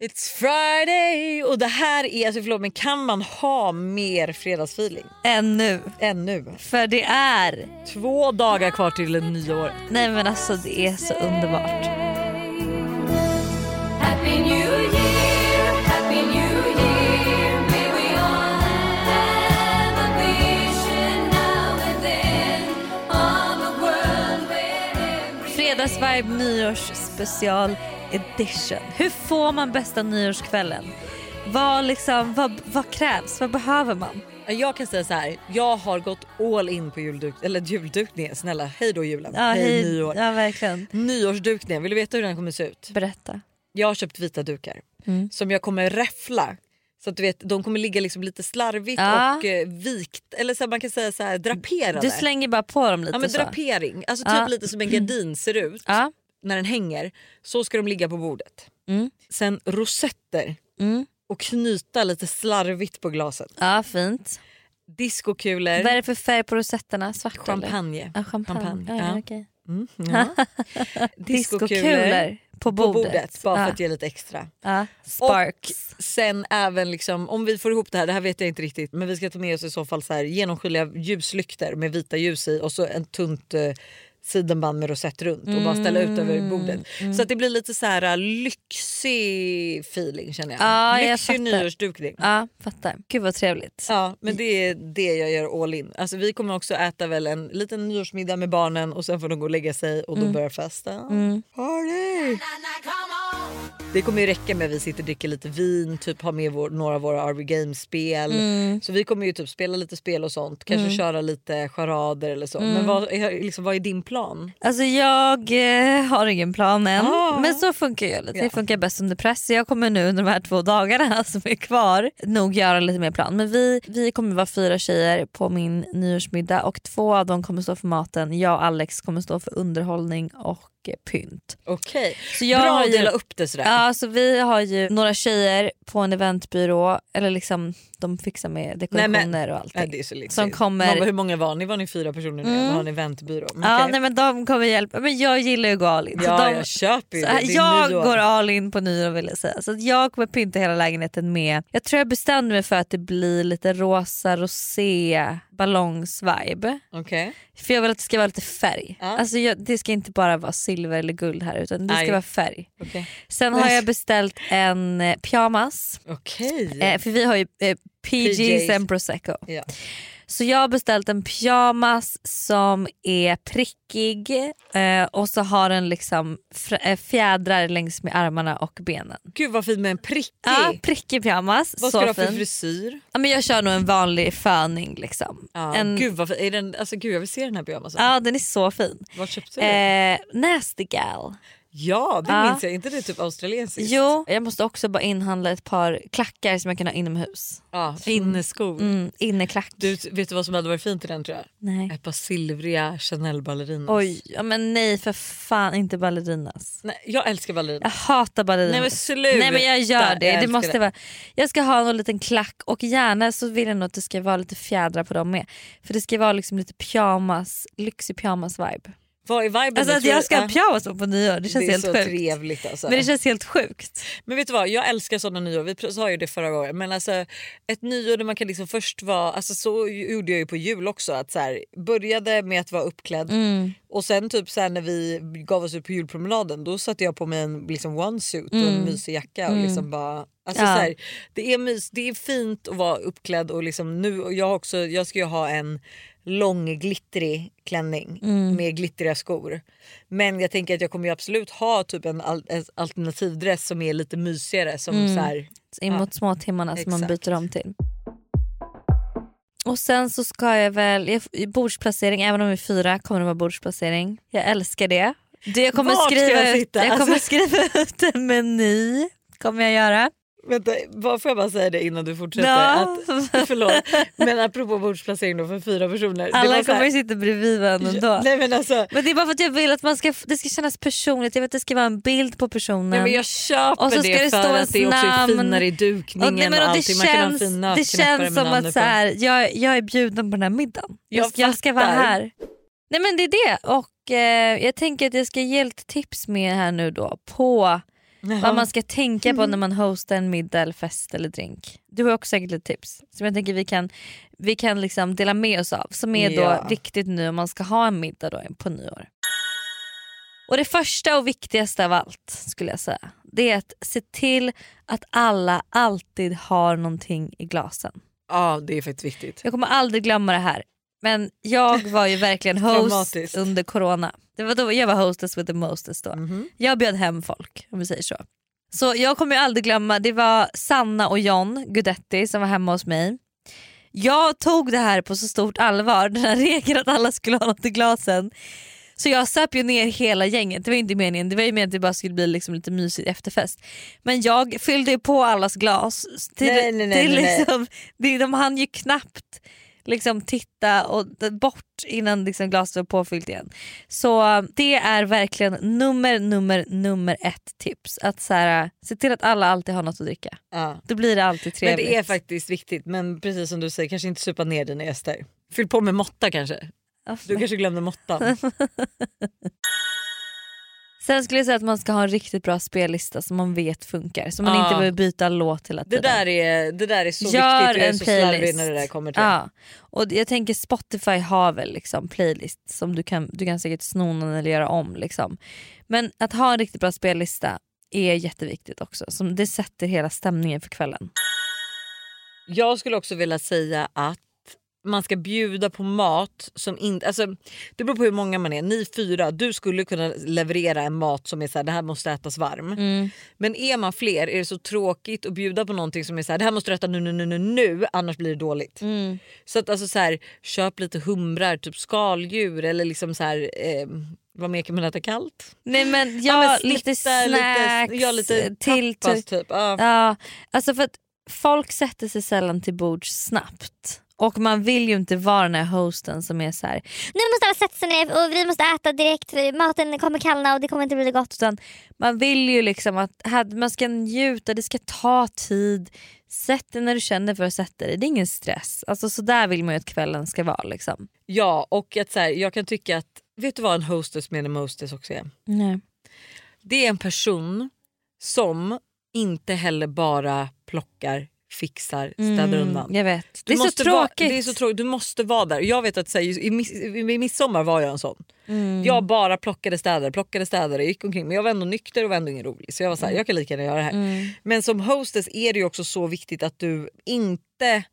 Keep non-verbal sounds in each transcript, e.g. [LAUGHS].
It's Friday! Och det här är, alltså förlåt men kan man ha mer fredagsfeeling Ännu. än nu? För det är... Två dagar kvar till nyår. Nej men alltså det är så underbart. Happy New Year, Happy New Year. May we all have a vision now and then of a world where every Fredagsvibe nyårsspecial edition. Hur får man bästa nyårskvällen? Vad, liksom, vad, vad krävs? Vad behöver man? Jag kan säga så här. jag har gått all in på julduk eller juldukningen. Snälla, hej då julen. Ja, hej, hej- nyår. Ja verkligen. Nyårsdukningen, vill du veta hur den kommer se ut? Berätta. Jag har köpt vita dukar Mm. som jag kommer räffla. Så att du vet, de kommer ligga liksom lite slarvigt Ja. och eh, vikt, eller så här, man kan säga så här, draperade. Du slänger bara på dem lite ja, men så. drapering, alltså typ Ja. lite som en gardin ser ut Ja. När den hänger. Så ska de ligga på bordet. Mm. Sen rosetter Mm. och knyta lite slarvigt på glaset. ja fint. Discokulor, Vad är det för färg på rosetterna? Svart eller? champagne. Ja, champagne. Champagne, Ja, ja. okej. Mm, [LAUGHS] ja. Discokulor på på bordet. bordet bara för att ge lite extra. Sparks. Och sen även liksom, om vi får ihop det här, det här vet jag inte riktigt men vi ska ta med oss i så fall så här genomskinliga ljuslyktor med vita ljus i och så en tunt eh, sidenband med rosett runt och bara ställa ut över Mm, bordet. Så att det blir lite så här eh, lyxig feeling känner jag. Ja, jag lyxig fattar. nyårsdukning. Ja, fattar. Gud vad trevligt. Ja men det är det jag gör all in. Alltså, vi kommer också äta väl en liten nyårsmiddag med barnen och sen får de gå och lägga sig och då börjar festen. Mm. Party! Det kommer ju räcka med att vi sitter och dricker lite vin, typ har med vår, några av våra RV Games-spel. Mm. Så vi kommer ju typ spela lite spel och sånt, kanske köra lite charader eller så. Men vad är, liksom, vad är din plan? Alltså jag eh, har ingen plan än. Ah. Men så funkar jag lite. Ja. Det funkar bäst under press. Så jag kommer nu under de här två dagarna [LAUGHS] som är kvar nog göra lite mer plan. Men vi, vi kommer vara fyra tjejer på min nyårsmiddag och två av dem kommer stå för maten. Jag och Alex kommer stå för underhållning och eh, pynt. Okej, Så jag bra att dela upp det sådär. Ja, så vi har ju några tjejer på en eventbyrå, eller liksom de fixar med dekorationer Nej, och allting. Nej, det är så lyxigt. Som kommer- bara, hur många var ni? Var ni fyra personer nu? Mm. Har ni eventbyrå? Men Ja, nej, men de kommer hjälpa. Men jag gillar ju att gå all in. Ja de, jag köper ju det. det. jag nyår. går all in på nyår vill jag säga. Så jag kommer pynta hela lägenheten med, jag tror jag bestämde mig för att det blir lite rosa rosé ballongsvibe. Okej. För jag vill att det ska vara lite färg. Ja. Alltså jag, det ska inte bara vara silver eller guld här utan det ska Nej. vara färg. Okej. Sen har jag beställt en eh, pyjamas. Okej. Eh, för vi har ju eh, PGs PJs. and prosecco. Ja. Så jag har beställt en pyjamas som är prickig eh, och så har den liksom eh, fjädrar längs med armarna och benen. Gud vad fint med en prickig. Ja, prickig pyjamas. vad ska du ha för fin. frisyr? Ja, men jag kör nog en vanlig föning. Liksom. Ja, en, Gud, vad, är den, alltså, gud jag vill se den här pyjamasen. ja den är så fin. Var köpte du den? Eh, nasty gal. Ja det minns jag, inte det typ australiensiskt? Jo, jag måste också bara inhandla ett par klackar som jag kan ha inomhus. Ja, inneskor. Mm, inneklack. Du, vet du vad som hade varit fint i den tror jag? Nej. Ett par silvriga Chanel ballerinas. Oj, ja, men nej för fan inte ballerinas. Nej, jag älskar ballerinas. Jag hatar ballerinas. Nej men sluta. Nej men jag gör det. Jag det måste Vara, jag ska ha någon liten klack och gärna så vill jag nog att det ska vara lite fjädrar på dem med. För det ska vara liksom lite pyjamas, lyxig pyjamas vibe. Vad är viben? Alltså att jag ska ha ja, pyjamas på nyår det känns det helt så sjukt. trevligt alltså. Men det känns helt sjukt. Men vet du vad, jag älskar sådana nyår. Vi sa ju det förra gången. Men alltså, ett nyår där man kan liksom först vara, alltså så gjorde jag ju på jul också. Att så här, började med att vara uppklädd Mm. och sen typ så här, när vi gav oss ut på julpromenaden då satte jag på mig en liksom, onesuit och en mysig jacka. Och liksom bara, alltså, Mm. Ja. så här, det, är mys, det är fint att vara uppklädd och liksom, nu, och jag, också, jag ska ju ha en lång glittrig klänning Mm. med glittriga skor. Men jag tänker att jag kommer absolut ha typ en, al- en alternativdress som är lite mysigare. Som Mm. så här, In Ja. småtimmarna som man byter om till. Och sen så ska jag väl, jag, bordsplacering, även om vi är fyra kommer det vara bordsplacering. Jag älskar det. det jag, kommer Vart skriva jag ut, sitta? jag kommer Alltså- skriva ut en meny. Kommer jag göra. Vänta, vad får jag bara säga det innan du fortsätter? Ja. Att, förlåt, men apropå bordsplacering då för fyra personer. Alla kommer ju sitta bredvid varandra ändå. Nej men alltså, Men det är bara för att jag vill att man ska, det ska kännas personligt. Jag vet att det ska vara en bild på personen. nej, men jag köper Och så ska det, det för att det också är namn. finare i dukningen Och nej, men och och det allting. Man kan ha en känns, fin det känns som att så här, jag, jag är bjuden på den här middagen. Jag, Jag jag ska vara här. Nej men det är det och eh, jag tänker att jag ska ge lite tips med här nu då på Vad man ska tänka på när man hostar en middag, eller fest eller drink. Du har också säkert lite tips som jag tänker vi kan, vi kan liksom dela med oss av. Som är då Ja. viktigt nu om man ska ha en middag då på nyår. Och det första och viktigaste av allt skulle jag säga. Det är att se till att alla alltid har någonting i glasen. Ja det är faktiskt viktigt. Jag kommer aldrig glömma det här. Men jag var ju verkligen [LAUGHS] host under corona. Det var då jag var hostess with the mostest då. Mhm. Jag bjöd hem folk om vi säger så. Så jag kommer ju aldrig glömma, det var Sanna och John Gudetti som var hemma hos mig. Jag tog det här på så stort allvar, [LAUGHS] den här regeln att alla skulle ha något i glasen. Så jag söp ju ner hela gänget, det var inte meningen, det var ju meningen att det bara skulle bli liksom lite mysigt efterfest. Men jag fyllde ju på allas glas. Till, Nej, nej, nej, till nej, nej. liksom, det, de hann ju knappt liksom titta och bort innan liksom glaset var påfyllt igen. Så det är verkligen nummer, nummer, nummer ett tips. Att så här, se till att alla alltid har något att dricka. Ja. Då blir det alltid Men trevligt. det är faktiskt viktigt men precis som du säger kanske inte supa ner dina gäster. Fyll på med måtta kanske. Du kanske glömde måttan. [LAUGHS] Sen skulle jag säga att man ska ha en riktigt bra spellista som man vet funkar. Så man Ja. inte behöver byta låt hela Det tiden. där är, det där är så Gör viktigt och jag är en så playlist. när det där kommer till. Ja. Och jag tänker Spotify har väl liksom playlist som du kan, du kan säkert sno någon eller göra om. Liksom. Men att ha en riktigt bra spellista är jätteviktigt också. Som det sätter hela stämningen för kvällen. Jag skulle också vilja säga att man ska bjuda på mat som inte... Alltså, det beror på hur många man är. Ni fyra, du skulle kunna leverera en mat som är så här, det här måste ätas varm. Mm. Men är man fler är det så tråkigt att bjuda på någonting som är så här, det här måste du äta nu, nu, nu, nu, nu annars blir det dåligt. Mm. Så att alltså så här, köp lite humrar, typ skaldjur eller liksom så här, eh, vad mer kan man äta kallt? Nej men Ja, ja, men lite snacks lite, ja, lite till tapas typ. Ja. Ja, alltså för att folk sätter sig sällan till bords snabbt. Och man vill ju inte vara den här hosten som är så här. Nu måste alla sätta sig ner och vi måste äta direkt för maten kommer kallna och det kommer inte bli gott. Utan man vill ju liksom att man ska njuta, det ska ta tid. Sätt dig när du känner för att sätta dig, det är ingen stress. Alltså så där vill man ju att kvällen ska vara. Liksom. ja och att så här, jag kan tycka att, vet du vad en hostess med en mostess också är? Nej. Det är en person som inte heller bara plockar, fixar, städar undan. Mm, jag vet. Det är, så tråkigt. det är så tråkigt. Du måste vara där. Jag vet att så här, i, miss, i midsommar var jag en sån. Mm. Jag bara plockade städare, plockade städare, gick omkring. Men jag var ändå nykter och var ändå ingen rolig. Så jag var så här, jag kan lika gärna göra det här. Mm. Men som hostess är det ju också så viktigt att du inte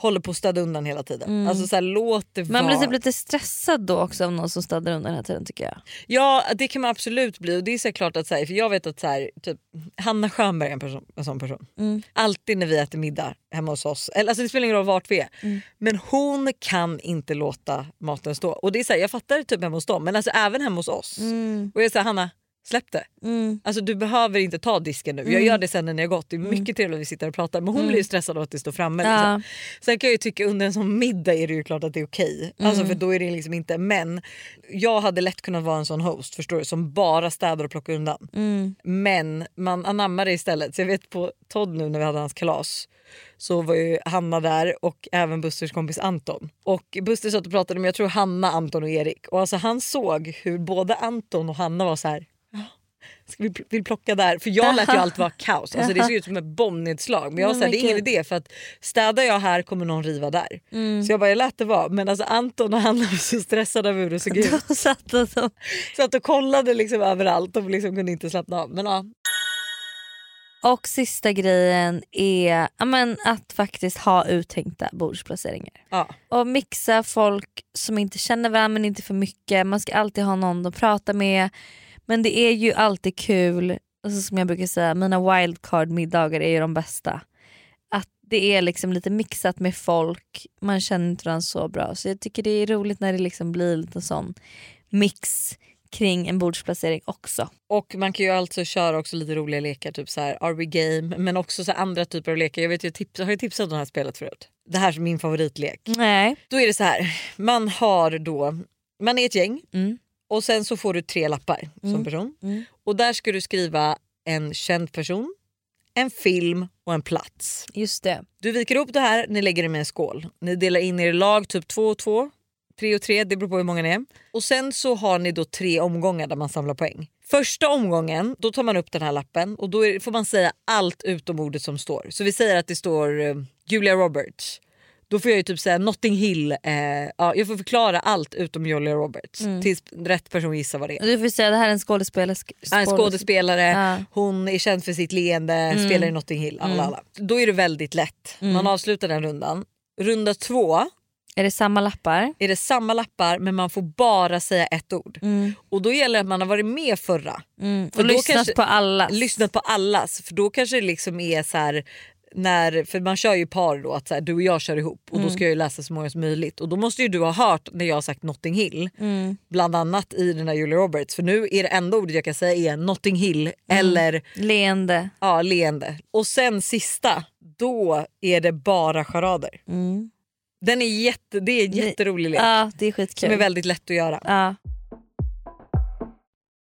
håller på att städa undan hela tiden. Alltså så här, låt det Mm. Man blir typ lite stressad då också av någon som städar undan hela tiden tycker jag. Ja det kan man absolut bli och det är så klart att så här, för jag vet att så här, typ, Hanna Schönberg är en, person, en sån person. Mm. Alltid när vi äter middag hemma hos oss, eller, alltså det spelar ingen roll vart vi är. Mm. Men hon kan inte låta maten stå. Och det är så jag fattar det typ hemma hos dem men alltså även hemma hos oss. Och jag säger Hanna släpp det. Mm. Alltså, du behöver inte ta disken nu. Jag gör det sen när ni har gått. Det är mycket trevligt att vi sitter och pratar men hon blir ju stressad av att det står framme. Mm. Ja. Liksom. Sen kan jag ju tycka under en sån middag är det ju klart att det är okej. Mm. Alltså, för då är det liksom inte men jag hade lätt kunnat vara en sån host förstår du, som bara städar och plockar undan. Mm. Men man anammar det istället. Så jag vet på Todd nu när vi hade hans kalas så var ju Hanna där och även Busters kompis Anton. Och Buster satt och pratade med jag tror Hanna, Anton och Erik. Och alltså han såg hur både Anton och Hanna var så här. "Ja, Ska vi pl- vill plocka där? För jag lät ju allt vara kaos. Alltså det såg ut som ett bombnedslag. Men jag här, det är ingen idé för att städar jag här kommer någon riva där. Så jag bara jag lät det vara. Men alltså Anton och Hanna var så stressade över hur det såg [LAUGHS] ut. Då satt och så. Satt och kollade liksom överallt och liksom kunde inte slappna av. Men ja, Och sista grejen är ja, men, att faktiskt ha uttänkta bordsplaceringar. ja. Och mixa folk som inte känner varandra men inte för mycket. Man ska alltid ha någon att prata med. Men det är ju alltid kul, alltså, som jag brukar säga, mina wildcard-middagar är ju de bästa. Att det är liksom lite mixat med folk, man känner inte varandra så bra. Så jag tycker det är roligt när det liksom blir lite sån mix kring en bordsplacering också. Och man kan ju alltså köra också lite roliga lekar, typ så här Are we game? Men också så andra typer av lekar. Jag vet ju, tips, har ju tipsat om det här spelet förut. Det här är min favoritlek. Nej. Då är det så här, man har då, man är ett gäng Mm. Och sen så får du tre lappar som person. Mm. Och där ska du skriva en känd person, en film och en plats. Just det. Du viker ihop det här, ni lägger det med en skål. Ni delar in er i lag, typ två och två, tre och tre, det beror på hur många ni är. Och sen så har ni då tre omgångar där man samlar poäng. Första omgången då tar man upp den här lappen och då får man säga allt utom ordet som står. Så vi säger att det står eh, Julia Roberts. Då får jag ju typ säga Notting Hill. Eh, ja, jag får förklara allt utom Julia Roberts tills rätt person gissar vad det är. Du får säga det här är en skådespelare. Ja, En skådespelare, Ja. hon är känd för sitt leende, spelar i Notting Hill. Alla, alla. Då är det väldigt lätt. Man avslutar den rundan. Runda två Är det samma lappar? är det samma lappar men man får bara säga ett ord. Och då gäller det att man har varit med förra. Mm. Och då lyssnat kanske- på alla. Lyssnat på allas för då kanske det liksom är så här när, för man kör ju par då att så här, du och jag kör ihop och då ska jag ju läsa så många som möjligt och då måste ju du ha hört när jag har sagt Notting Hill bland annat i den här Julia Roberts för nu är det enda ordet jag kan säga är Notting Hill eller Leende. ja, leende. Och sen sista, då är det bara charader. Mm. Den är jätte, det är en jätterolig lek Ja det är skitkul. som är väldigt lätt att göra. Ja.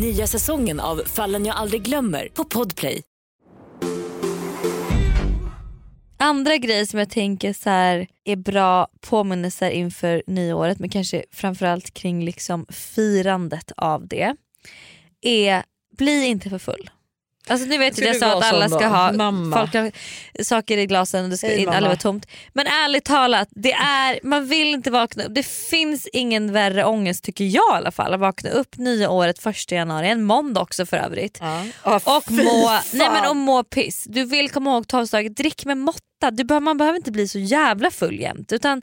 Nya säsongen av Fallen jag aldrig glömmer på Podplay. Andra grejer som jag tänker så här är bra påminnelser inför nyåret men kanske framförallt kring liksom firandet av det är bli inte för full. Alltså ni vet ju det jag du sa att alla ska då? ha Mamma. folk har saker i glasen och det ska Hej, in, mamma. aldrig vara tomt. Men ärligt talat, det är, man vill inte vakna upp. Det finns ingen värre ångest tycker jag i alla fall att vakna upp nya året första januari, en måndag också för övrigt. Och må, nej men och må piss. Du vill komma ihåg tolvslaget, drick med måtta. Du bör, man behöver inte bli så jävla full jämt utan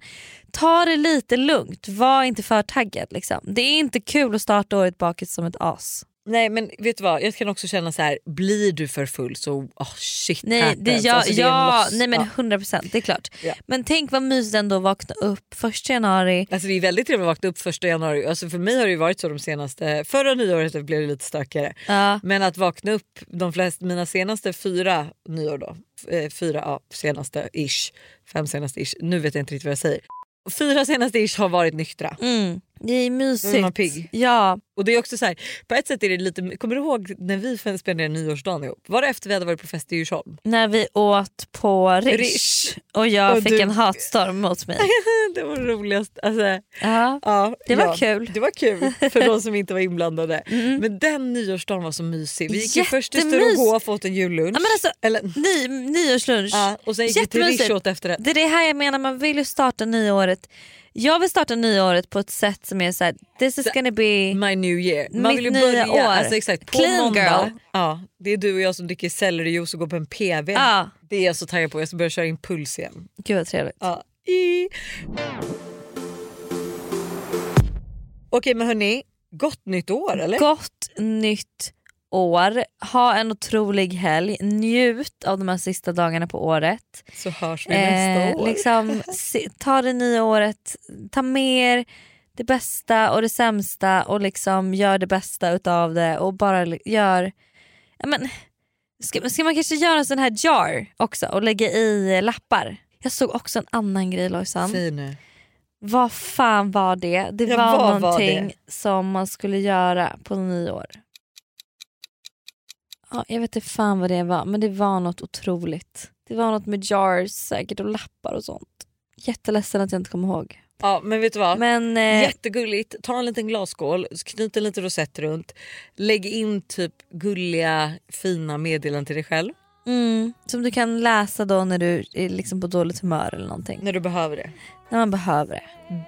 ta det lite lugnt. Var inte för taggad. Liksom. Det är inte kul att starta året bakis som ett as. Nej men vet du vad, jag kan också känna så här: blir du för full så oh shit Nej, happens. det, ja, Alltså, det ja, nej men Ja. 100% det är klart. Ja. Men tänk vad mysigt ändå att vakna upp första januari. Alltså det är väldigt trevligt att vakna upp första januari. Alltså för mig har det varit så de senaste, förra nyåret blev det lite stökigare. Ja. Men att vakna upp de flesta, mina senaste fyra nyår då, eh, fyra ja, senaste ish, fem senaste ish, nu vet jag inte riktigt vad jag säger. Fyra senaste ish har varit nyktra. Mm, det är är man mysigt. pigg. Ja, Och det är också så här, på ett sätt är det lite, kommer du ihåg när vi spenderade nyårsdagen ihop? Var det efter vi hade varit på fest i Djursholm? när vi åt på Rish, Rish. och jag Och fick du- en hatstorm mot mig. [LAUGHS] det var roligast. Alltså, Ja. ja, Det var ja, kul. Det var kul för de som inte var inblandade. [LAUGHS] Mm. Men den nyårsdagen var så mysig. Vi gick ju först till. Sturehof och åt en jullunch. Ja, men alltså, Eller, Ny, nyårslunch. ja, och sen gick vi till. Rish och åt efter det. Det är det här jag menar, man vill ju starta nyåret. Jag vill starta nyåret på ett sätt som är så här: this is gonna be... My new year. Man vill ju börja år. Alltså, exakt, på Clean måndag. girl. Ja, det är du och jag som dricker sellerijuice och går på en PV. Ja, Det är jag så taggad på. Jag ska börja köra impuls igen. gud vad trevligt. Ja. I. Okej men hörni, gott nytt år eller? Gott nytt år. Ha en otrolig helg. Njut av de här sista dagarna på året. Så hörs vi nästa år. liksom, [LAUGHS] se, ta det nya året, ta med er det bästa och det sämsta och liksom gör det bästa utav det och bara gör... Ja, men, ska, ska man kanske göra en sån här jar också och lägga i lappar? Jag såg också en annan grej Lojsan. Säg nu. Vad fan var det? Det Ja, var vad var någonting det? som man skulle göra på nyår. Ja, jag vet inte fan vad det var men det var något otroligt. Det var något med jars säkert och lappar och sånt. Jätteledsen att jag inte kommer ihåg. Ja men vet du vad? Men eh, Jättegulligt, ta en liten glasskål, knyt en liten rosett runt, lägg in typ gulliga fina meddelanden till dig själv mm, som du kan läsa då när du är liksom på dåligt humör eller någonting. när du behöver det. När man behöver det.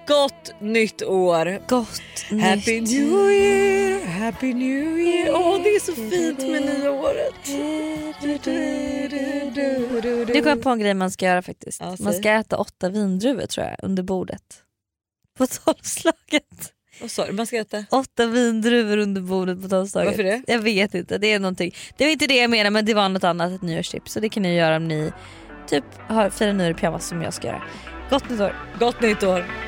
Gott nytt år! Gott Happy nytt. new year, happy new year. Åh det är så fint med nyåret. Nu kom jag på en grej man ska göra faktiskt. Säg. man ska äta åtta vindruvor tror jag under bordet. På tolvslaget. Vad sa du? Man ska äta? Åtta vindruvor under bordet på tolvslaget. Varför det? Jag vet inte. Det är någonting. Det var inte det jag menade men det var något annat, ett nyårstips. Så det kan ni göra om ni typ har firar nyår i pyjamas som jag ska göra. Gott nytt år. Gott nytt år!